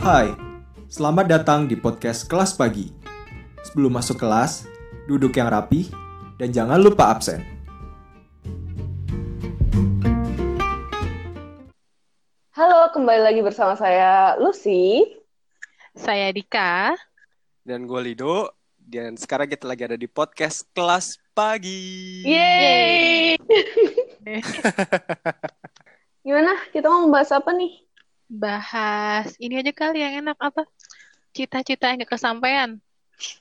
Hai, selamat datang di podcast Kelas Pagi. Sebelum masuk kelas, duduk yang rapi dan jangan lupa absen. Halo, kembali lagi bersama saya Lucy. Saya Dika. Dan gue Lido. Dan sekarang kita lagi ada di podcast Kelas Pagi. Yeay! Gimana? Kita mau membahas apa nih? Bahas ini aja kali yang enak apa? Cita-cita yang gak kesampaian.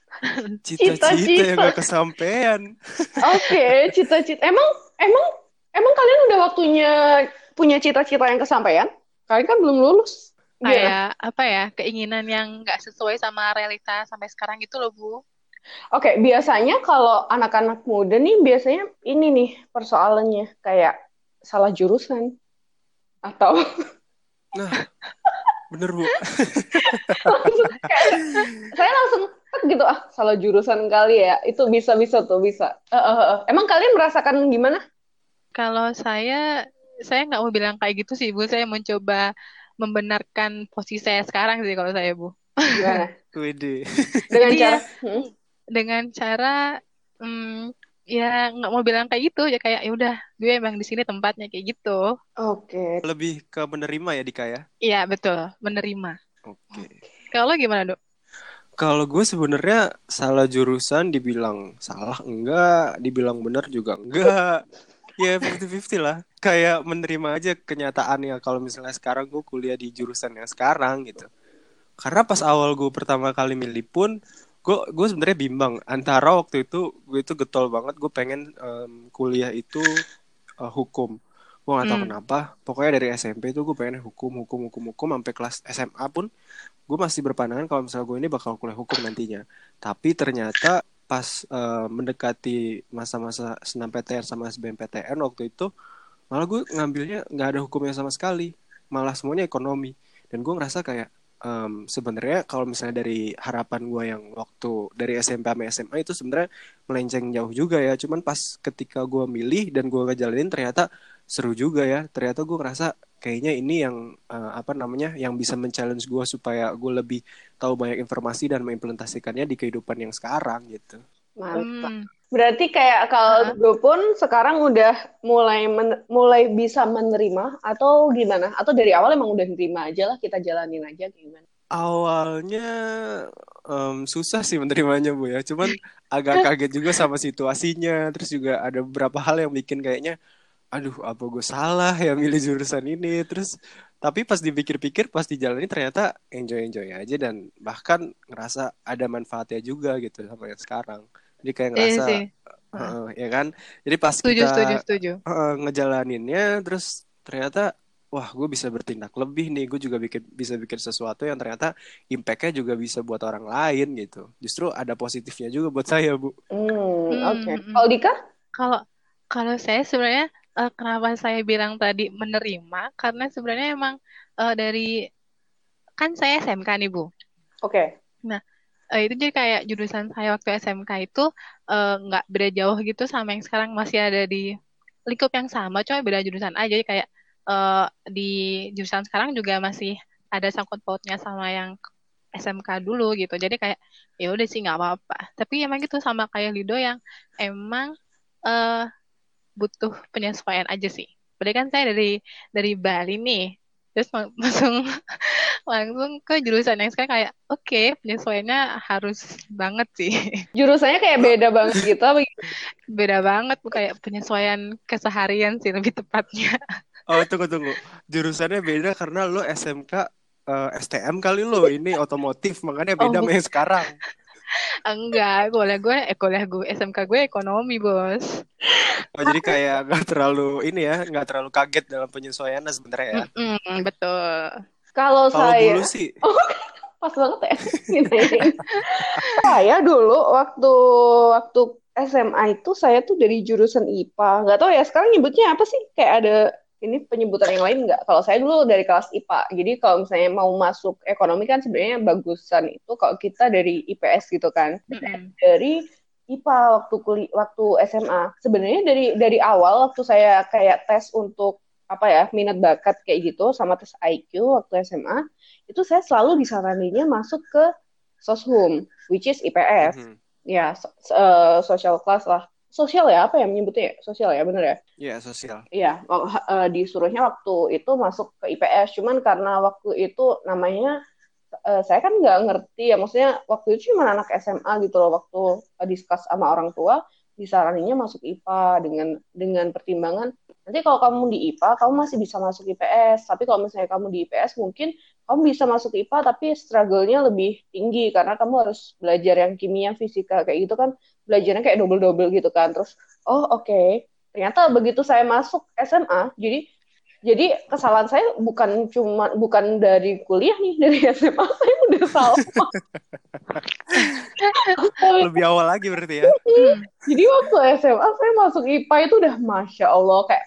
Cita-cita yang gak kesampean. Oke, cita-cita. Emang, emang, emang kalian udah waktunya punya cita-cita yang kesampaian? Kalian kan belum lulus. Gimana? Kayak apa ya? Keinginan yang gak sesuai sama realita sampai sekarang gitu loh, Bu. Oke, biasanya kalau anak-anak muda nih, biasanya ini nih persoalannya. Kayak salah jurusan. Atau Nah, bener bu. kayak, saya langsung tek gitu, ah salah jurusan kali ya. Itu bisa-bisa tuh, bisa. Eh, eh, eh. Emang kalian merasakan gimana? Kalau saya, saya nggak mau bilang kayak gitu sih, Bu. Saya mencoba membenarkan posisi saya sekarang sih kalau saya, Bu. Gimana? Wede. Dengan Iya. cara... Hmm? Dengan cara, hmm, ya nggak mau bilang kayak gitu, ya kayak ya udah, gue emang di sini tempatnya kayak gitu. Oke. Lebih ke menerima ya Dika ya. Iya, betul, menerima. Oke. Kalau lo gimana, Dok? Kalau gue sebenarnya salah jurusan dibilang salah enggak, dibilang benar juga enggak. Ya 50-50 lah. Kayak menerima aja kenyataannya kalau misalnya sekarang gue kuliah di jurusan yang sekarang gitu. Karena pas awal gue pertama kali milih pun gue gue sebenarnya bimbang. Antara waktu itu gue itu getol banget. Gue pengen em, kuliah itu eh, hukum. Gue gak tahu Hmm. kenapa. Pokoknya dari SMP itu gue pengen hukum hukum hukum hukum. Sampai kelas SMA pun gue masih berpandangan kalau misalnya gue ini bakal kuliah hukum nantinya. Tapi ternyata pas eh, mendekati masa-masa SNMPTN sama SBMPTN waktu itu malah gue ngambilnya nggak ada hukumnya sama sekali. Malah semuanya ekonomi. Dan gue ngerasa kayak em, sebenarnya kalau misalnya dari harapan gue yang waktu dari SMP sama SMA itu sebenarnya melenceng jauh juga ya cuman pas ketika gue milih dan gue ngejalanin ternyata seru juga ya ternyata gue ngerasa kayaknya ini yang eh, apa namanya yang bisa men-challenge gue supaya gue lebih tahu banyak informasi dan mengimplementasikannya di kehidupan yang sekarang gitu Mantap. Hmm. Berarti kayak kalau gue pun sekarang udah mulai men- mulai bisa menerima atau gimana? Atau dari awal emang udah nerima aja lah kita jalanin aja gimana? awalnya em, susah sih menerimanya bu ya. Cuman agak kaget juga sama situasinya. Terus juga ada beberapa hal yang bikin kayaknya aduh apa gue salah ya milih jurusan ini? Terus tapi pas dipikir-pikir pas dijalani ternyata enjoy enjoy aja dan bahkan ngerasa ada manfaatnya juga gitu sama yang sekarang jadi kayak Iya ngerasa sih. Heeh, ya kan jadi pas Setuju, kita setuju, setuju. Heeh, ngejalaninnya terus ternyata wah gue bisa bertindak lebih nih gue juga bikin bisa bikin sesuatu yang ternyata impactnya juga bisa buat orang lain gitu justru ada positifnya juga buat saya bu Hmm, Hmm, oke. hmm. Kalau Dika? Kalau kalau saya sebenarnya eh, kenapa saya bilang tadi menerima karena sebenarnya emang eh, dari kan saya SMK nih Bu. Oke. Eh, itu jadi kayak jurusan saya waktu SMK itu eh, nggak beda jauh gitu sama yang sekarang masih ada di lingkup yang sama, cuma beda jurusan aja. Jadi kayak eh, di jurusan sekarang juga masih ada sangkut pautnya sama yang SMK dulu gitu. Jadi kayak ya udah sih nggak apa-apa. Tapi emang gitu sama kayak Lido yang emang eh butuh penyesuaian aja sih. Berarti kan saya dari dari Bali nih, terus lang- langsung langsung ke jurusan yang sekarang kayak oke penyesuaiannya harus banget sih. Jurusannya kayak beda banget gitu. apa gimana? Beda banget bu kayak penyesuaian keseharian sih lebih tepatnya. oh tunggu tunggu jurusannya beda karena lo SMK eh, STM kali lo ini otomotif makanya Oh, beda bu- sama yang sekarang enggak, kuliah gue eh kuliah gue SMK gue ekonomi, Bos. oh, jadi kayak nggak terlalu ini ya nggak terlalu kaget dalam penyesuaiannya sebenarnya ya Mm-mm, betul. Kalau saya dulu sih pas banget ya. Gini. saya dulu waktu waktu SMA itu saya tuh dari jurusan IPA. Nggak tahu ya sekarang nyebutnya apa sih? Kayak ada ini penyebutan yang lain nggak? Kalau saya dulu dari kelas IPA. Jadi kalau misalnya mau masuk ekonomi kan sebenarnya bagusan itu kalau kita dari IPS gitu kan. Mm-mm. Dari IPA waktu kuli waktu SMA. Sebenarnya dari dari awal waktu saya kayak tes untuk apa ya minat bakat kayak gitu sama tes IQ waktu SMA itu saya selalu disaraninnya masuk ke soshum which is IPS Mhm. ya so- eh, social class lah sosial ya apa ya menyebutnya ya? sosial ya bener ya? Iya, sosial. Iya, eh, disuruhnya waktu itu masuk ke IPS, cuman karena waktu itu namanya eh, saya kan nggak ngerti ya, maksudnya waktu itu cuma anak SMA gitu loh, waktu eh, discuss sama orang tua, disaraninnya masuk IPA dengan dengan pertimbangan nanti kalau kamu di IPA kamu masih bisa masuk IPS, tapi kalau misalnya kamu di IPS mungkin kamu bisa masuk IPA tapi struggle-nya lebih tinggi karena kamu harus belajar yang kimia, fisika kayak gitu kan. Belajarnya kayak double-double gitu kan, terus oh oke. Ternyata begitu saya masuk SMA jadi jadi kesalahan saya bukan cuma bukan dari kuliah nih dari SMA saya udah salah. Lebih awal lagi berarti ya. jadi waktu SMA saya masuk IPA itu udah masya Allah kayak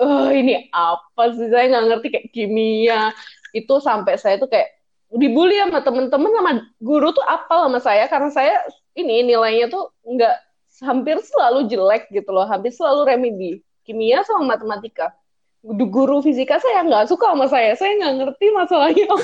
eh ini apa sih? Saya nggak ngerti kayak kimia itu sampai saya tuh kayak dibully sama temen-temen sama guru tuh apal sama saya. Karena saya ini nilainya tuh nggak hampir selalu jelek gitu loh. Hampir selalu remedi. Kimia sama matematika. Guru fisika saya nggak suka sama saya. Saya nggak ngerti masalahnya.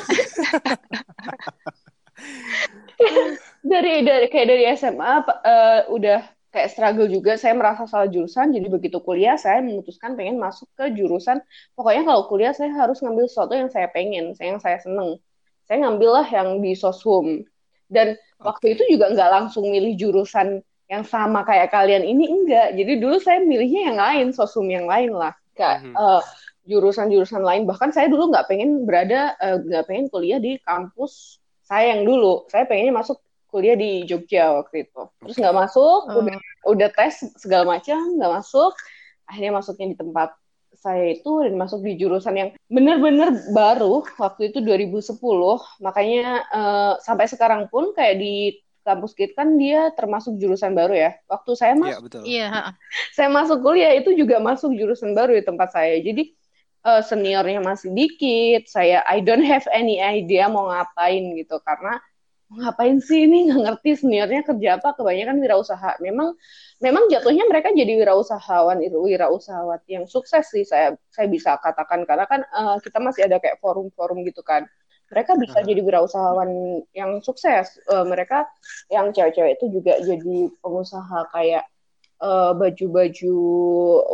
Dari dari kayak dari SMA pa- eh, udah kayak struggle juga saya merasa salah jurusan jadi begitu kuliah saya memutuskan pengen masuk ke jurusan. Pokoknya kalau kuliah saya harus ngambil sesuatu yang saya pengen yang saya seneng. Saya ngambil lah yang di soshum. Dan waktu itu juga nggak langsung milih jurusan yang sama kayak kalian ini enggak. Jadi dulu saya milihnya yang lain soshum yang lain lah. Kayak Mhm. eh, jurusan-jurusan lain. Bahkan saya dulu nggak pengen berada eh, nggak pengen kuliah di kampus saya yang dulu. Saya pengennya masuk kuliah di Jogja waktu itu terus nggak masuk Oh. udah udah tes segala macam nggak masuk akhirnya masuknya di tempat saya itu dan masuk di jurusan yang benar-benar baru waktu itu 2010 makanya eh, sampai sekarang pun kayak di kampus kita kan dia termasuk jurusan baru ya waktu saya Iya, masuk betul. Iya, saya masuk kuliah itu juga masuk jurusan baru di tempat saya. Jadi eh, seniornya masih dikit. Saya I don't have any idea mau ngapain gitu karena ngapain sih ini nggak ngerti seniornya kerja apa kebanyakan wirausaha. Memang memang jatuhnya mereka jadi wirausahawan itu wirausahawan yang sukses sih saya saya bisa katakan karena kan eh, kita masih ada kayak forum-forum gitu kan. Mereka bisa jadi wirausahawan yang sukses. Eh, mereka yang cewek-cewek itu juga jadi pengusaha kayak eh, baju-baju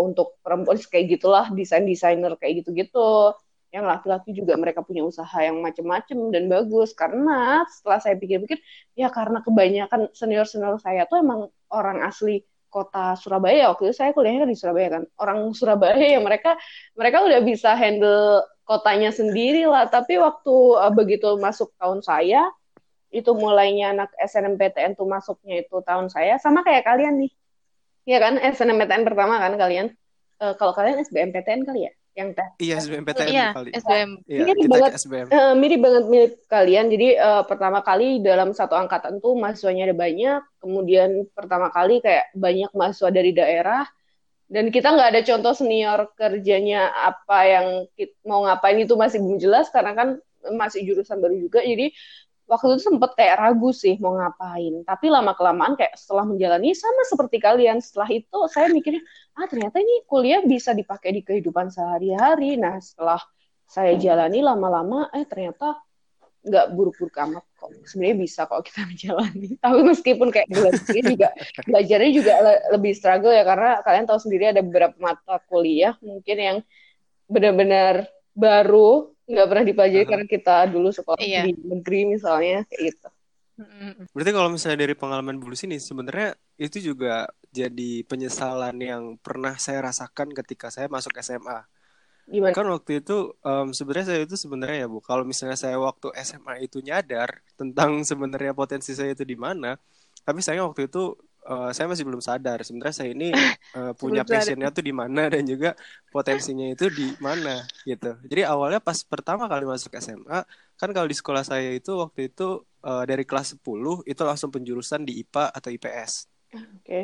untuk perempuan kayak gitulah desain desainer kayak gitu-gitu yang laki-laki juga mereka punya usaha yang macem-macem dan bagus. Karena setelah saya pikir-pikir ya karena kebanyakan senior-senior saya tuh emang orang asli kota Surabaya. Waktu itu saya kuliahnya kan di Surabaya kan. Orang Surabaya ya mereka mereka udah bisa handle kotanya sendiri lah. Tapi waktu eh, begitu masuk tahun saya itu mulainya anak SNMPTN tuh masuknya itu tahun saya. Sama kayak kalian nih. Iya kan? SNMPTN pertama kan kalian? Eh, kalau kalian SBMPTN kali ya yang tes Iya, SBMPTN Iya, kali. SBM. Iya, Mirip kita banget. SBM. Eh, mirip banget mirip kalian. Jadi eh, pertama kali dalam satu angkatan tuh mahasiswanya ada banyak. Kemudian pertama kali kayak banyak mahasiswa dari daerah. Dan kita nggak ada contoh senior kerjanya apa yang mau ngapain itu masih belum jelas karena kan masih jurusan baru juga. Jadi waktu itu sempet kayak ragu sih mau ngapain. Tapi lama kelamaan kayak setelah menjalani sama seperti kalian. Setelah itu saya mikirnya ah ternyata ini kuliah bisa dipakai di kehidupan sehari-hari. Nah setelah saya jalani lama-lama eh ternyata nggak buruk-buruk amat kok sebenarnya bisa kok kita menjalani tapi meskipun kayak belajarnya juga belajarnya juga le- lebih struggle ya karena kalian tahu sendiri ada beberapa mata kuliah mungkin yang benar-benar baru nggak pernah dipelajari Aha. karena kita dulu sekolah Iya. di negeri misalnya kayak gitu. Berarti kalau misalnya dari pengalaman Bulus ini sebenarnya itu juga jadi penyesalan yang pernah saya rasakan ketika saya masuk SMA. gimana Kan waktu itu em, sebenarnya saya itu sebenarnya ya Bu, kalau misalnya saya waktu SMA itu nyadar tentang sebenarnya potensi saya itu di mana, tapi saya waktu itu eh, saya masih belum sadar sebenarnya saya ini eh, punya passionnya tuh di mana dan juga potensinya itu di mana gitu. Jadi awalnya pas pertama kali masuk SMA, kan kalau di sekolah saya itu waktu itu eh, dari kelas 10 itu langsung penjurusan di IPA atau IPS oke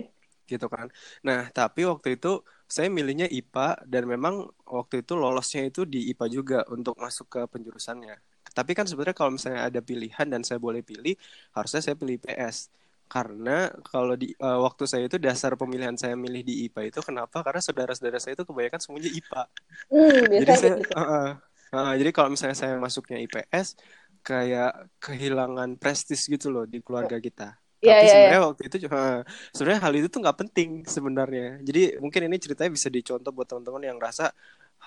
gitu kan. Nah, tapi waktu itu saya milihnya IPA dan memang waktu itu lolosnya itu di IPA juga untuk masuk ke penjurusannya. Tapi kan sebenarnya kalau misalnya ada pilihan dan saya boleh pilih, harusnya saya pilih IPS. Karena kalau di uh, waktu saya itu dasar pemilihan saya milih di IPA itu kenapa? Karena saudara-saudara saya itu kebanyakan semuanya IPA. Hmm, Jadi saya, gitu. uh, uh, uh, jadi kalau misalnya saya masuknya IPS, kayak kehilangan prestis gitu loh di keluarga kita. Iya, Tapi iya, sebenarnya waktu itu uh, sebenarnya hal itu tuh nggak penting sebenarnya. Jadi mungkin ini ceritanya bisa dicontoh buat teman-teman yang rasa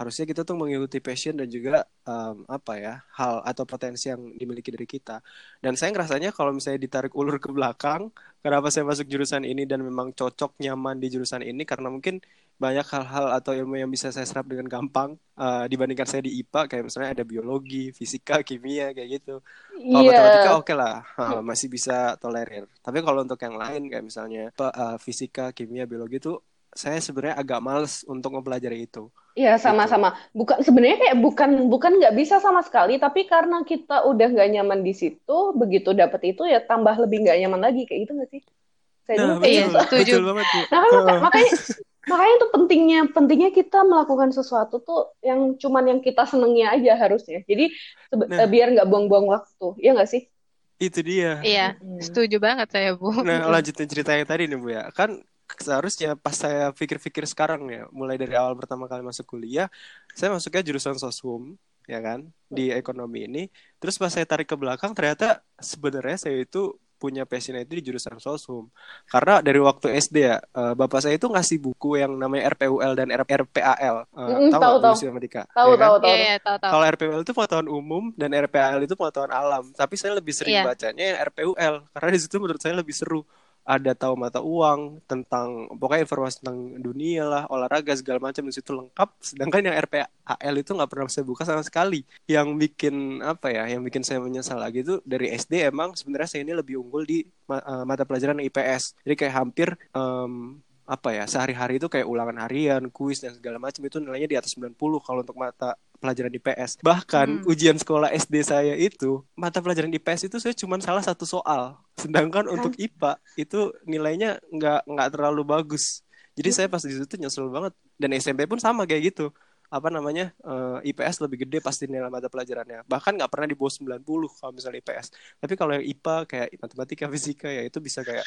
harusnya kita tuh mengikuti passion dan juga um, apa ya hal atau potensi yang dimiliki dari kita. Dan saya ngerasanya kalau misalnya ditarik ulur ke belakang kenapa saya masuk jurusan ini dan memang cocok nyaman di jurusan ini karena mungkin banyak hal-hal atau ilmu yang bisa saya serap dengan gampang uh, dibandingkan saya di IPA kayak misalnya ada biologi fisika kimia kayak gitu. Kalau Iya. matematika oke lah. Uh, masih bisa tolerir. Tapi kalau untuk yang lain kayak misalnya uh, fisika kimia biologi itu saya sebenarnya agak males untuk mempelajari itu Iya gitu sama-sama. Bukan sebenarnya kayak bukan bukan nggak bisa sama sekali, tapi karena kita udah nggak nyaman di situ, begitu dapet itu ya tambah lebih nggak nyaman lagi kayak gitu nggak sih? Saya Nah, dulu kayak Iya, betul, setuju. betul banget, Bu. Nah, kan maka- Heeh. makanya makanya tuh pentingnya pentingnya kita melakukan sesuatu tuh yang cuman yang kita senengnya aja harusnya. Jadi Nah. biar nggak buang-buang waktu, ya nggak sih? Itu dia. Iya, setuju banget saya, Bu. Nah, lanjutin cerita yang tadi nih, Bu ya. Kan seharusnya pas saya pikir-pikir sekarang ya, mulai dari awal pertama kali masuk kuliah, saya masuknya jurusan sosum, ya kan, di ekonomi ini. Terus pas saya tarik ke belakang, ternyata sebenarnya saya itu punya passion itu di jurusan sosum. Karena dari waktu SD ya, eh, bapak saya itu ngasih buku yang namanya RPUL dan R- RPAL. Eh, tahu tahu, tahu. Lucy sama Dika? Tahu Ya kan? tahu Iya, tahu. iya, tahu. Kalau RPUL itu pengetahuan umum dan RPAL itu pengetahuan alam. Tapi saya lebih sering Iya. bacanya yang RPUL karena di situ menurut saya lebih seru. Ada tahu mata uang tentang pokoknya informasi tentang dunia lah, olahraga segala macam di situ lengkap. Sedangkan yang RPAL itu nggak pernah saya buka sama sekali. Yang bikin apa ya? Yang bikin saya menyesal lagi itu dari SD emang sebenarnya saya ini lebih unggul di eh, mata pelajaran IPS. Jadi kayak hampir em, apa ya sehari-hari itu kayak ulangan harian, kuis dan segala macam itu nilainya di atas 90 kalau untuk mata pelajaran IPS. Bahkan Hmm. ujian sekolah SD saya itu mata pelajaran IPS itu saya cuma salah satu soal. Sedangkan untuk IPA itu nilainya nggak nggak terlalu bagus. Jadi saya pas di situ nyesel banget. Dan SMP pun sama kayak gitu. Apa namanya eh, IPS lebih gede pasti nilai mata pelajarannya. Bahkan nggak pernah di bawah 90 kalau misalnya IPS. Tapi kalau yang IPA kayak matematika, fisika ya itu bisa kayak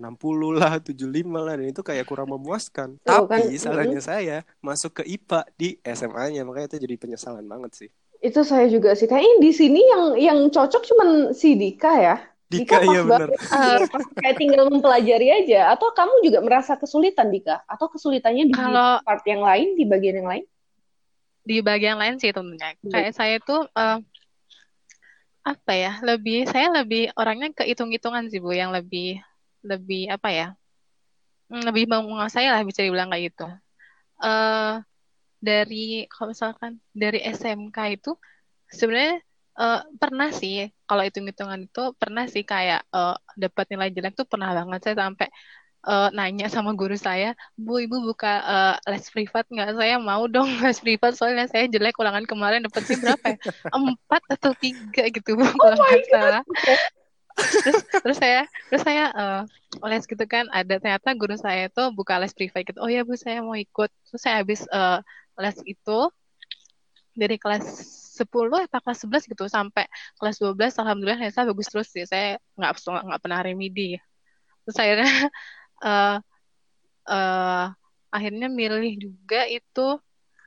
60 lah, 75 lah dan itu kayak kurang memuaskan. Tuh, kan. Tapi salahnya saya masuk ke IPA di SMA-nya, makanya itu jadi penyesalan banget sih. Itu saya juga sih. Kayaknya di sini yang yang cocok cuman si Dika ya. Dika pas iya benar. banget sih. Pas kayak tinggal mempelajari aja. Atau kamu juga merasa kesulitan Dika? Atau kesulitannya di Kalau- part yang lain, di bagian yang lain? Di bagian lain sih tentunya. Hmm. Kayak saya tuh eh, apa ya? Lebih saya lebih orangnya kehitung-hitungan sih, Bu, yang lebih lebih apa ya? Hmm, Lebih menguasai lah bisa dibilang kayak gitu. eh dari kalau misalkan dari SMK itu sebenarnya eh, pernah sih kalau hitung-hitungan itu pernah sih kayak eh, dapat nilai jelek tuh pernah banget saya sampai eh, nanya sama guru saya, Bu, Ibu buka eh, les privat nggak? Saya mau dong les privat soalnya saya jelek ulangan kemarin dapetnya berapa ya? Empat atau tiga gitu Bu, kalau nggak salah. Terus, terus saya terus saya eh, les gitu kan ada ternyata guru saya itu buka les privat gitu. Oh ya Bu, saya mau ikut. Terus saya habis eh, les itu dari kelas 10 atau kelas 11 gitu sampai kelas 12 alhamdulillah saya bagus terus sih. Saya nggak nggak pernah remedi. Terus akhirnya eh eh, akhirnya milih juga itu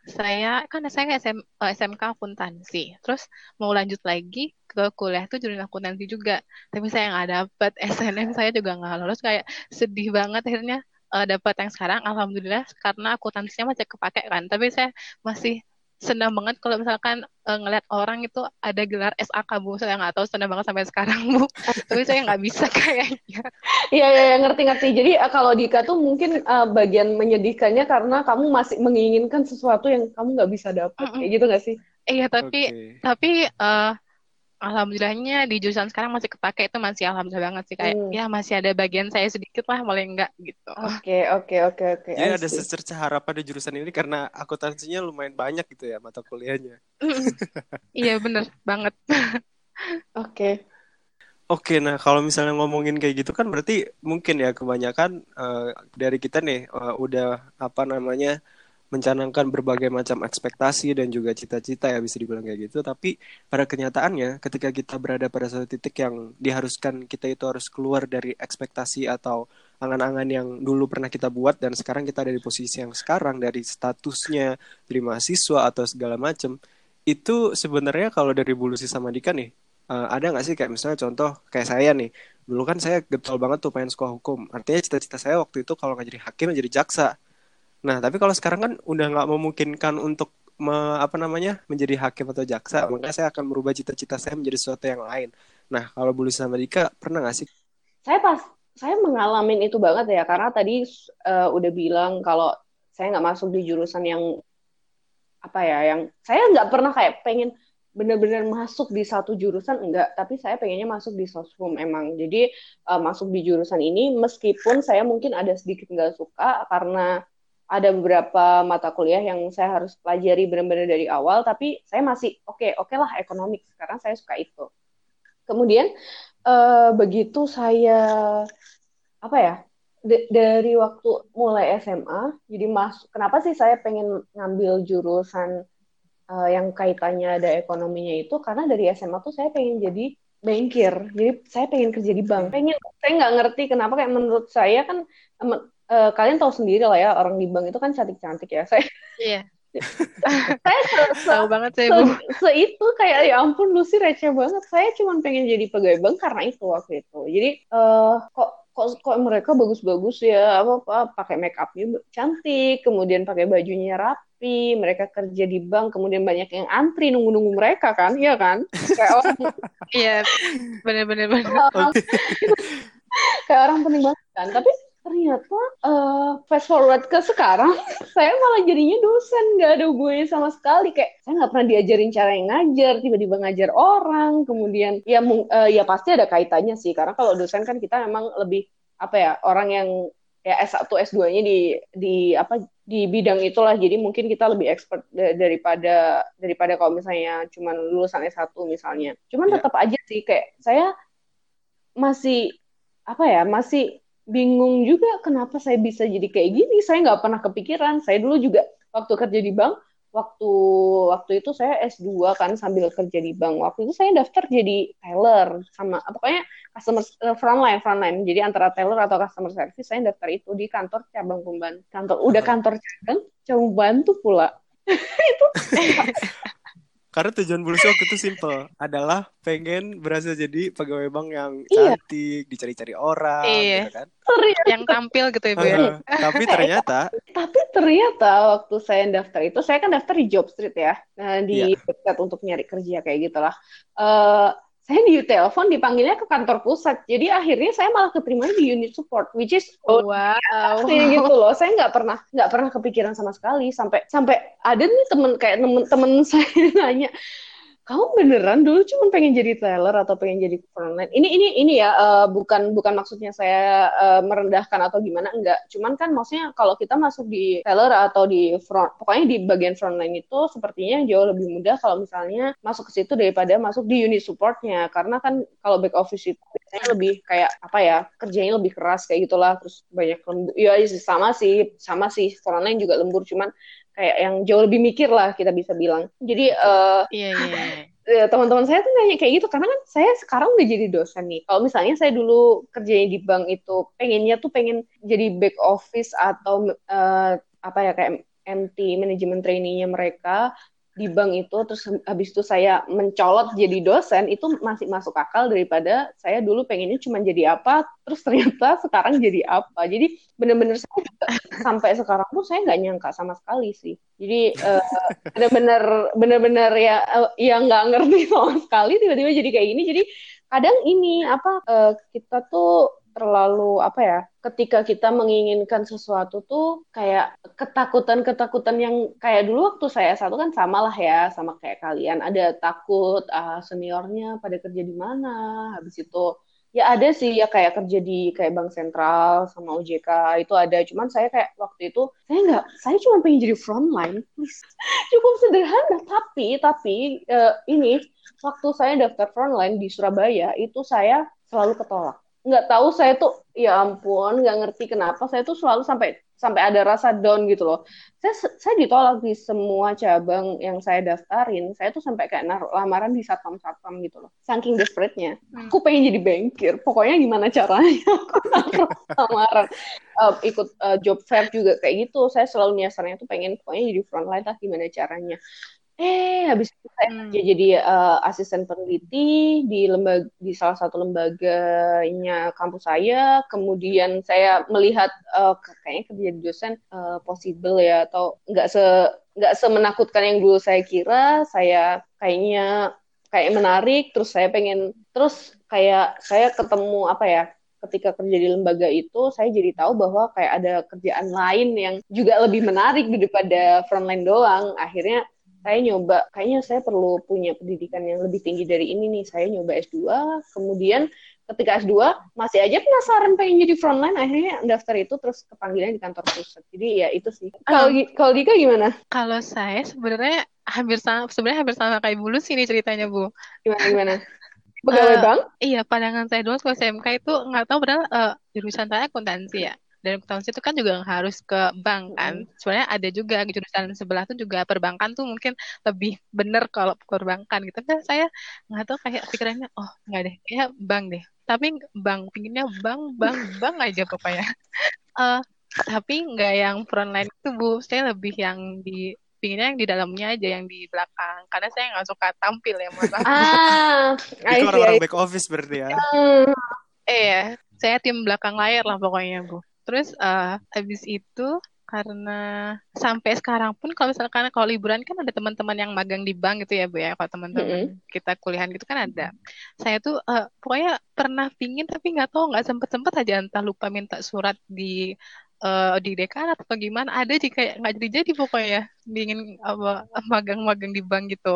saya kan saya SM, eh, SMK akuntansi. Terus mau lanjut lagi ke kuliah tuh jurusan akuntansi juga. Tapi saya nggak dapet SNM saya juga nggak lolos kayak sedih banget akhirnya eh, dapat yang sekarang alhamdulillah karena akuntansinya masih kepake kan. Tapi saya masih senang banget kalau misalkan eh, ngeliat orang itu ada gelar SAK Bu. Saya nggak tahu senang banget sampai sekarang Bu. Tapi saya nggak bisa kayaknya. Iya, iya, iya, ngerti-ngerti. Jadi eh, kalau Dika tuh mungkin eh, bagian menyedihkannya karena kamu masih menginginkan sesuatu yang kamu nggak bisa dapat. Mm-mm. Kayak gitu nggak sih? Iya tapi Oke. tapi eh, alhamdulillahnya di jurusan sekarang masih kepake itu masih alhamdulillah banget sih kayak Hmm. ya masih ada bagian saya sedikit lah paling enggak gitu. Oke, oke, oke, oke. Jadi I ada secerca harapan di jurusan ini karena akuntansinya lumayan banyak gitu ya mata kuliahnya. Iya bener banget. Oke. Oke, nah kalau misalnya ngomongin kayak gitu kan berarti mungkin ya kebanyakan eh, dari kita nih eh, udah apa namanya mencanangkan berbagai macam ekspektasi dan juga cita-cita ya bisa dibilang kayak gitu. Tapi pada kenyataannya ketika kita berada pada satu titik yang diharuskan kita itu harus keluar dari ekspektasi atau angan-angan yang dulu pernah kita buat dan sekarang kita ada di posisi yang sekarang dari statusnya dari mahasiswa atau segala macam itu sebenarnya kalau dari Bulusi sama Dika nih uh, ada nggak sih kayak misalnya contoh kayak saya nih dulu kan saya getol banget tuh pengen sekolah hukum. Artinya cita-cita saya waktu itu kalau nggak jadi hakim jadi jaksa nah tapi kalau sekarang kan udah nggak memungkinkan untuk me, apa namanya menjadi hakim atau jaksa maka saya akan merubah cita-cita saya menjadi sesuatu yang lain. Nah kalau Bulusi sama Dika pernah nggak sih? Saya pas saya mengalami itu banget ya karena tadi uh, udah bilang kalau saya nggak masuk di jurusan yang apa ya yang saya nggak pernah kayak pengen benar-benar masuk di satu jurusan enggak tapi saya pengennya masuk di sosum emang. Jadi uh, masuk di jurusan ini meskipun saya mungkin ada sedikit nggak suka karena ada beberapa mata kuliah yang saya harus pelajari benar-benar dari awal tapi saya masih oke okay, oke okay lah ekonomik sekarang saya suka itu. Kemudian uh, begitu saya apa ya dari waktu mulai SMA jadi masuk kenapa sih saya pengen ngambil jurusan uh, yang kaitannya ada ekonominya itu? Karena dari SMA tuh saya pengen jadi bankir. Jadi saya pengen kerja di bank. Pengen saya nggak ngerti kenapa kayak menurut saya kan uh, kalian tahu sendiri lah ya orang di bank itu kan cantik cantik ya. Saya iya. saya se, tahu banget saya bu. se, itu kayak ya ampun lu sih receh banget. Saya cuma pengen jadi pegawai bank karena itu waktu itu. Jadi uh, kok kok kok mereka bagus-bagus ya apa apa pakai make upnya cantik kemudian pakai bajunya rapi mereka kerja di bank kemudian banyak yang antri nunggu-nunggu mereka kan iya kan? Kayak orang iya benar-benar kayak orang penting banget kan. Tapi ternyata uh, fast forward ke sekarang saya malah jadinya dosen. Nggak ada gue sama sekali. Kayak saya nggak pernah diajarin cara yang ngajar. Tiba-tiba ngajar orang. Kemudian ya uh, ya pasti ada kaitannya sih. Karena kalau dosen kan kita memang lebih apa ya orang yang ya S1 S2-nya di di apa di bidang itulah. Jadi mungkin kita lebih expert daripada daripada kalau misalnya cuman lulusan S1 misalnya. Cuman yeah. tetap aja sih. Kayak saya masih apa ya masih bingung juga kenapa saya bisa jadi kayak gini. Saya nggak pernah kepikiran. Saya dulu juga waktu kerja di bank, waktu waktu itu saya S2 kan sambil kerja di bank. Waktu itu saya daftar jadi teller sama pokoknya customer uh, frontline frontline. Jadi antara teller atau customer service saya daftar itu di kantor cabang Pemban. Kantor udah kantor cabang, cabang bantu pula. itu Karena tujuan Bulus waktu itu simple, adalah pengen berhasil jadi pegawai bank yang iya. cantik, dicari-cari orang, iya. gitu kan? Ternyata. Yang tampil gitu ya, Bu ya. tapi ternyata Tapi ternyata waktu saya daftar itu, saya kan daftar di Job Street ya. Nah, di iya. website untuk nyari kerja kayak gitulah. Uh, saya di telepon dipanggilnya ke kantor pusat. Jadi akhirnya saya malah keterima di unit support which is oh, wow. gitu loh. Saya nggak pernah nggak pernah kepikiran sama sekali. Sampai sampai ada nih temen kayak temen temen saya nanya kamu beneran dulu cuma pengen jadi teller atau pengen jadi frontline? Ini ini ini ya uh, bukan bukan maksudnya saya uh, merendahkan atau gimana enggak. Cuman kan maksudnya kalau kita masuk di teller atau di front, pokoknya di bagian frontline itu sepertinya jauh lebih mudah kalau misalnya masuk ke situ daripada masuk di unit supportnya. Karena kan kalau back office itu biasanya lebih kayak apa ya kerjanya lebih keras kayak gitulah. Terus banyak lembur. Ya sama sih sama sih frontline juga lembur. Cuman kayak yang jauh lebih mikir lah kita bisa bilang. Jadi uh, iya, iya. Ya, teman-teman saya tuh nanya kayak gitu karena kan saya sekarang udah jadi dosen nih. Kalau misalnya saya dulu kerjanya di bank itu pengennya tuh pengen jadi back office atau uh, apa ya kayak MT manajemen trainee-nya mereka di bank itu terus habis itu saya mencolot jadi dosen itu masih masuk akal daripada saya dulu pengennya cuma jadi apa terus ternyata sekarang jadi apa. Jadi bener-bener saya sampai sekarang tuh saya nggak nyangka sama sekali sih. Jadi uh, bener-bener bener-bener ya uh, yang nggak ngerti sama sekali tiba-tiba jadi kayak gini. Jadi kadang ini apa uh, kita tuh terlalu apa ya ketika kita menginginkan sesuatu tuh kayak ketakutan-ketakutan yang kayak dulu waktu saya satu kan sama lah ya sama kayak kalian. Ada takut uh, seniornya pada kerja di mana? Habis itu ya ada sih ya kayak kerja di kayak bank sentral sama OJK itu ada. Cuman saya kayak waktu itu saya nggak saya cuma pengen jadi frontline cukup sederhana tapi tapi uh, ini waktu saya daftar frontline di Surabaya itu saya selalu ketolak nggak tahu saya tuh ya ampun nggak ngerti kenapa saya tuh selalu sampai sampai ada rasa down gitu loh. Saya saya ditolak di semua cabang yang saya daftarin saya tuh sampai kayak naruh lamaran di satpam satpam gitu loh saking desperate-nya. Hmm. aku pengen jadi bankir pokoknya gimana caranya aku naruh lamaran. Eh, ikut eh, job fair juga kayak gitu saya selalu nyasarnya tuh pengen pokoknya jadi frontline lah gimana caranya eh habis itu saya Hmm. kerja jadi eh, asisten peneliti di lembaga di salah satu lembaganya kampus saya. Kemudian saya melihat eh, kayaknya kerja di dosen eh, possible ya atau nggak se nggak semenakutkan yang dulu saya kira. Saya kayaknya kayak menarik terus saya pengen terus kayak saya ketemu apa ya ketika kerja di lembaga itu saya jadi tahu bahwa kayak ada kerjaan lain yang juga lebih menarik daripada frontline doang. Akhirnya saya nyoba kayaknya saya perlu punya pendidikan yang lebih tinggi dari ini nih. Saya nyoba S2 kemudian ketika S2 masih aja penasaran pengen jadi frontline akhirnya daftar itu terus kepanggilan di kantor pusat. Jadi ya itu sih. Kalau kalau Dika gimana? Kalau saya sebenarnya hampir sama, sebenarnya hampir sama kayak Bulu sih nih ceritanya Bu. gimana gimana? Pegawai Eh, bank? Iya, pandangan saya dulu ke SMK itu nggak tahu padahal eh, jurusan saya akuntansi ya. Dan akuntansi itu kan juga harus ke bank kan. Sebenarnya ada juga jurusan sebelah tuh juga perbankan tuh mungkin lebih bener kalau perbankan gitu. Tapi saya nggak tahu kayak pikirannya, oh nggak deh, kayak bank deh. Tapi bank, pinginnya bank, bank, bank aja pokoknya. Eh, tapi nggak yang frontline itu Bu. Saya lebih yang di pinginnya yang di dalamnya aja yang di belakang karena saya nggak suka tampil ya maaf. ah Itu orang-orang back office berarti ya. see. Iya, saya tim belakang layar lah pokoknya, Bu. Terus eh habis itu karena sampai sekarang pun kalau misalkan kalau liburan kan ada teman-teman yang magang di bank gitu ya, Bu ya. Kalau teman-teman kita kuliahan gitu kan ada. Saya tuh eh, pokoknya pernah pingin tapi nggak tahu nggak sempet-sempet aja entah lupa minta surat di eh, di dekan atau gimana. Ada kayak nggak jadi-jadi pokoknya ingin apa magang-magang di bank gitu.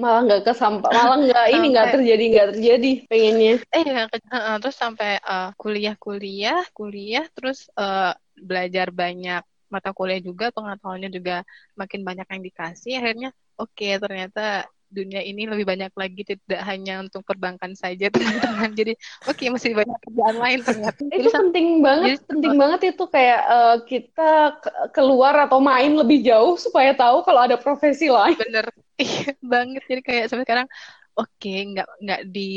malah nggak kesampa malah nggak ini nggak terjadi nggak terjadi pengennya Eh, ya, ke- heeh, terus sampai eh, kuliah-kuliah, kuliah, terus eh, belajar banyak mata kuliah juga, pengetahuannya juga makin banyak yang dikasih. Akhirnya, oke, ternyata dunia ini lebih banyak lagi, tidak hanya untuk perbankan saja, teman-teman. Jadi, oke, masih banyak kerjaan lain ternyata. itu Jadi, penting banget jadi- penting banget itu kayak eh, kita ke- keluar atau main lebih jauh supaya tahu kalau ada profesi lain bener, iya banget. Jadi kayak sampai sekarang, oke, nggak nggak di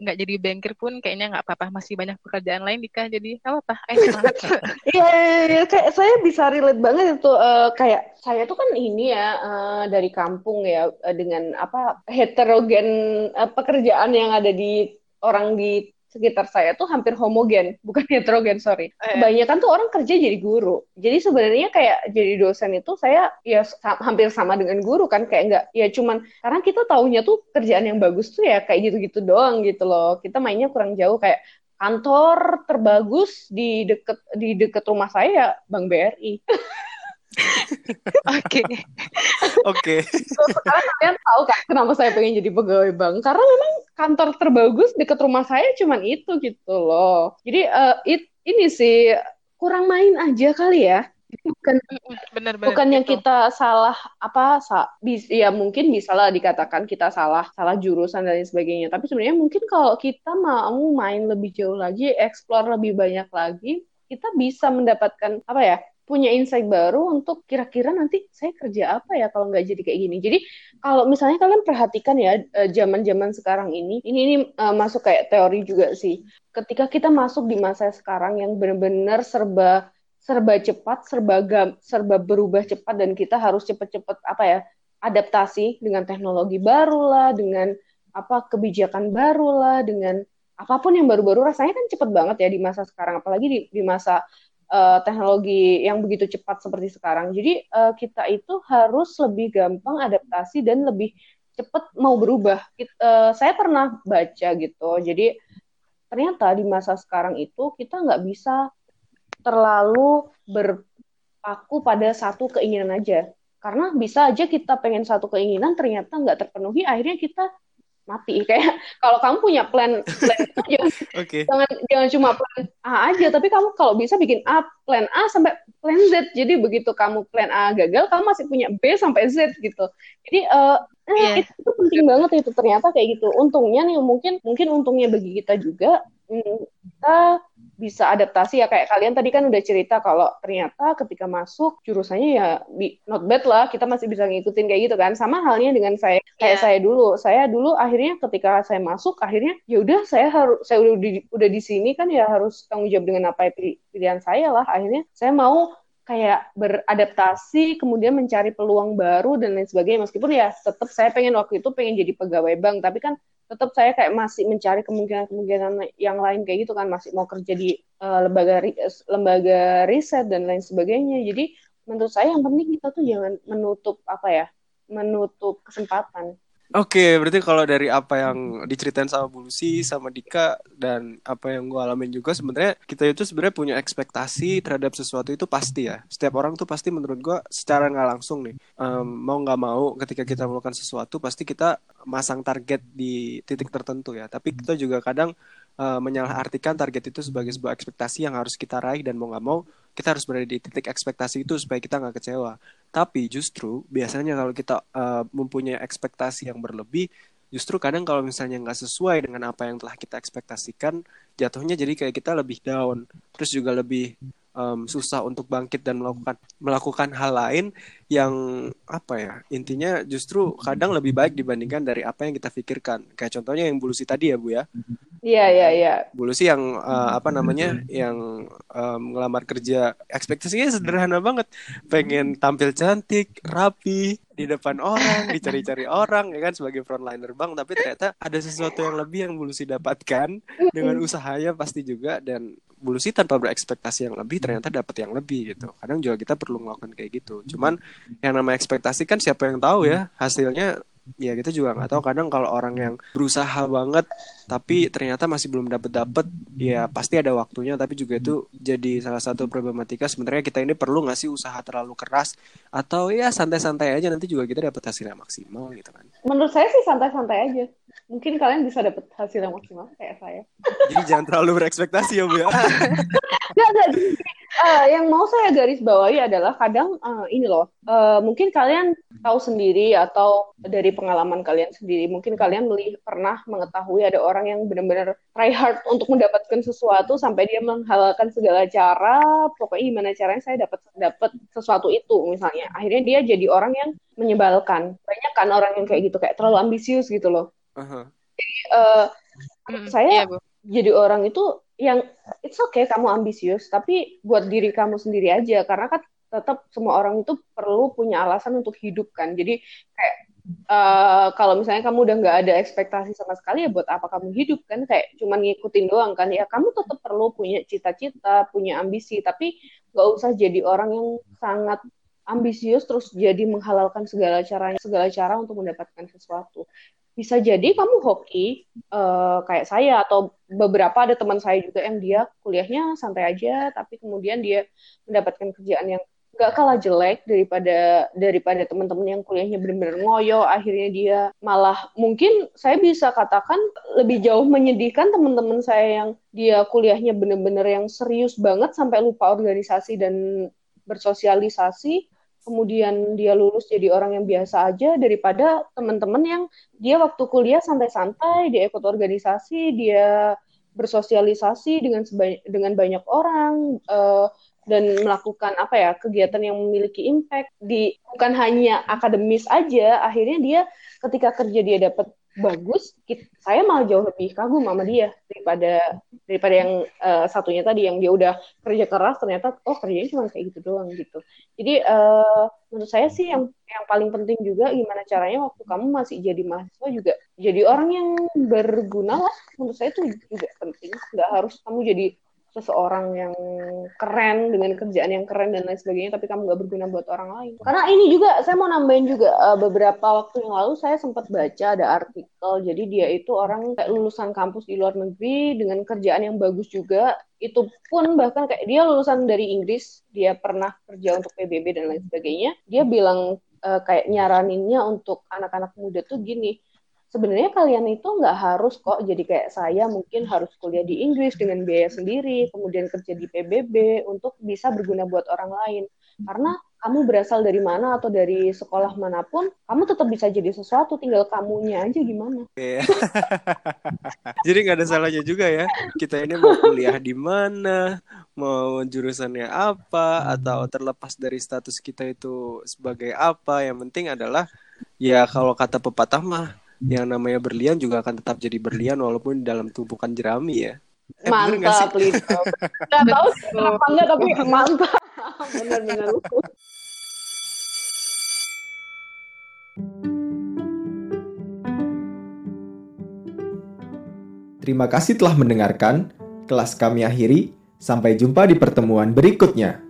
nggak jadi banker pun kayaknya nggak apa-apa, masih banyak pekerjaan lain, Dika. Jadi, nggak apa-apa, semangat. Iya, iya, kayak saya bisa relate banget itu eh, kayak saya tuh kan ini ya eh, dari kampung ya eh, dengan apa heterogen eh, pekerjaan yang ada di orang di sekitar saya tuh hampir homogen, bukan heterogen, sorry. Eh. Kebanyakan tuh orang kerja jadi guru. Jadi sebenarnya kayak jadi dosen itu saya ya sa- hampir sama dengan guru kan kayak nggak ya cuman karena kita taunya tuh kerjaan yang bagus tuh ya kayak gitu-gitu doang gitu loh. Kita mainnya kurang jauh kayak kantor terbagus di deket di deket rumah saya ya Bank BRI. Oke. Oke. Sekarang kalian tahu kan kenapa saya pengen jadi pegawai bank? Karena memang kantor terbagus deket rumah saya cuman itu gitu loh. Jadi eh, it- ini sih kurang main aja kali ya. Bukan Bener-bener bukan yang gitu. kita salah apa sa, bis, ya mungkin bisa lah dikatakan kita salah salah jurusan dan lain sebagainya tapi sebenarnya mungkin kalau kita mau main lebih jauh lagi explore lebih banyak lagi kita bisa mendapatkan apa ya punya insight baru untuk kira-kira nanti saya kerja apa ya kalau nggak jadi kayak gini. Jadi kalau misalnya kalian perhatikan ya eh, zaman-zaman sekarang ini ini ini eh, masuk kayak teori juga sih. Ketika kita masuk di masa sekarang yang benar-benar serba serba cepat, serba gam, serba berubah cepat dan kita harus cepet-cepet apa ya adaptasi dengan teknologi baru lah, dengan apa kebijakan baru lah, dengan apa pun yang baru-baru rasanya kan cepet banget ya di masa sekarang, apalagi di, di masa uh, teknologi yang begitu cepat seperti sekarang. Jadi uh, kita itu harus lebih gampang adaptasi dan lebih cepat mau berubah. Kit- uh, saya pernah baca gitu, jadi ternyata di masa sekarang itu kita nggak bisa terlalu berpaku pada satu keinginan aja. Karena bisa aja kita pengen satu keinginan ternyata nggak terpenuhi, akhirnya kita mati. Kayak kalau kamu punya plan plan jangan, Oke. jangan jangan cuma plan A aja tapi kamu kalau bisa bikin A plan A sampai plan Z. Jadi begitu kamu plan A gagal kamu masih punya B sampai Z gitu. Jadi eh Iya. itu, itu penting banget itu. Ternyata kayak gitu. Untungnya nih mungkin mungkin untungnya bagi kita juga hmm, kita bisa adaptasi ya. Kayak kalian tadi kan udah cerita kalau ternyata ketika masuk jurusannya ya not bad lah. Kita masih bisa ngikutin kayak gitu kan. Sama halnya dengan saya kayak Iya. saya dulu. Saya dulu akhirnya ketika saya masuk akhirnya ya udah saya harus saya udah di, udah di sini kan ya harus tanggung jawab dengan apa pili- pilihan saya lah. Akhirnya saya mau kayak beradaptasi kemudian mencari peluang baru dan lain sebagainya. Meskipun ya tetap saya pengen waktu itu pengen jadi pegawai bank tapi kan tetap saya kayak masih mencari kemungkinan-kemungkinan yang lain kayak gitu kan. Masih mau kerja di eh, lembaga eh, lembaga riset dan lain sebagainya. Jadi menurut saya yang penting kita tuh jangan menutup apa ya menutup kesempatan Oke, berarti kalau dari apa yang diceritain sama Bu Lucy, sama Dika, dan apa yang gue alamin juga, sebenarnya kita itu sebenarnya punya ekspektasi terhadap sesuatu itu pasti ya. Setiap orang tuh pasti menurut gue secara nggak langsung nih, em, mau nggak mau ketika kita melakukan sesuatu, pasti kita masang target di titik tertentu ya. Tapi kita juga kadang eh, menyalahartikan target itu sebagai sebuah ekspektasi yang harus kita raih dan mau nggak mau kita harus berada di titik ekspektasi itu supaya kita nggak kecewa. Tapi justru biasanya kalau kita uh, mempunyai ekspektasi yang berlebih, justru kadang kalau misalnya nggak sesuai dengan apa yang telah kita ekspektasikan, jatuhnya jadi kayak kita lebih down, terus juga lebih um, susah untuk bangkit dan melakukan melakukan hal lain yang apa ya intinya justru kadang lebih baik dibandingkan dari apa yang kita pikirkan. Kayak contohnya yang bulusi tadi ya bu ya. iya iya iya. Bu Lucy yang uh, apa namanya yang um, ngelamar kerja. Ekspektasinya sederhana banget. Pengen tampil cantik rapi di depan orang dicari-cari orang ya kan sebagai frontliner bang tapi ternyata ada sesuatu yang lebih yang Bu Lucy dapatkan dengan usahanya pasti juga. Dan Bu Lucy tanpa berekspektasi yang lebih ternyata dapat yang lebih gitu. Kadang juga kita perlu melakukan kayak gitu. Cuman yang namanya ekspektasi kan siapa yang tahu ya hasilnya ya kita juga nggak tahu. Kadang kalau orang yang berusaha banget tapi ternyata masih belum dapet dapet ya pasti ada waktunya. Tapi juga itu jadi salah satu problematika. Sebenarnya kita ini perlu nggak sih usaha terlalu keras? Atau ya santai-santai aja nanti juga kita dapat hasil yang maksimal gitu kan. Menurut saya sih santai-santai aja mungkin kalian bisa dapat hasil yang maksimal kayak saya jadi jangan terlalu berekspektasi ya bu ya Nggak, nggak. Eh, yang mau saya garis bawahi adalah kadang eh, ini loh, eh, mungkin kalian tahu sendiri atau dari pengalaman kalian sendiri, mungkin kalian meli- pernah mengetahui ada orang yang benar-benar try hard untuk mendapatkan sesuatu sampai dia menghalalkan segala cara, pokoknya gimana caranya saya dapat dapat sesuatu itu misalnya. Akhirnya dia jadi orang yang menyebalkan. Banyak kan orang yang kayak gitu, kayak terlalu ambisius gitu loh. Aha. Eh, Mm, saya iya, Bu. jadi orang itu yang it's okay kamu ambisius tapi buat diri kamu sendiri aja karena kan tetap semua orang itu perlu punya alasan untuk hidup kan. Jadi kayak eh, kalau misalnya kamu udah nggak ada ekspektasi sama sekali ya buat apa kamu hidup kan. Kayak cuman ngikutin doang kan. Ya kamu tetap perlu punya cita-cita punya ambisi tapi nggak usah jadi orang yang sangat ambisius terus jadi menghalalkan segala caranya segala cara untuk mendapatkan sesuatu bisa jadi kamu hoki eh, kayak saya atau beberapa ada teman saya juga yang dia kuliahnya santai aja tapi kemudian dia mendapatkan kerjaan yang gak kalah jelek daripada daripada teman-teman yang kuliahnya benar-benar ngoyo. Akhirnya dia malah mungkin saya bisa katakan lebih jauh menyedihkan teman-teman saya yang dia kuliahnya benar-benar yang serius banget sampai lupa organisasi dan bersosialisasi kemudian dia lulus jadi orang yang biasa aja daripada teman-teman yang dia waktu kuliah santai-santai, dia ikut organisasi, dia bersosialisasi dengan dengan banyak orang eh, dan melakukan apa ya kegiatan yang memiliki impact di bukan hanya akademis aja. Akhirnya dia ketika kerja dia dapat bagus, kit- saya malah jauh lebih kagum sama dia daripada daripada yang eh, satunya tadi yang dia udah kerja keras ternyata oh kerjanya cuma kayak gitu doang gitu. Jadi eh, menurut saya sih yang yang paling penting juga gimana caranya waktu kamu masih jadi mahasiswa juga jadi orang yang berguna lah. Menurut saya itu juga penting. Nggak harus kamu jadi seseorang yang keren dengan kerjaan yang keren dan lain sebagainya, tapi kamu nggak berguna buat orang lain. Karena ini juga saya mau nambahin juga eh, beberapa waktu yang lalu saya sempat baca ada artikel. Jadi dia itu orang kayak lulusan kampus di luar negeri dengan kerjaan yang bagus juga. Itu pun bahkan kayak dia lulusan dari Inggris, dia pernah kerja untuk PBB dan lain sebagainya. Dia bilang eh, kayak nyaraninnya untuk anak-anak muda tuh gini, sebenarnya kalian itu nggak harus kok jadi kayak saya mungkin harus kuliah di Inggris dengan biaya sendiri, kemudian kerja di PBB untuk bisa berguna buat orang lain. Karena kamu berasal dari mana atau dari sekolah mana pun, kamu tetap bisa jadi sesuatu, tinggal kamunya aja gimana. Iya. Jadi nggak ada salahnya juga ya. Kita ini mau kuliah di mana, mau jurusannya apa, atau terlepas dari status kita itu sebagai apa. Yang penting adalah ya kalau kata pepatah mah, yang namanya berlian juga akan tetap jadi berlian walaupun dalam tumpukan jerami ya. Eh? Mantap, Lito. Nggak tahu sih kenapa enggak, tapi mantap. Benar-benar. Terima kasih telah mendengarkan. Kelas kami akhiri. Sampai jumpa di pertemuan berikutnya.